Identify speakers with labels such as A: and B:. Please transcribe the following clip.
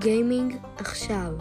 A: גיימינג עכשיו.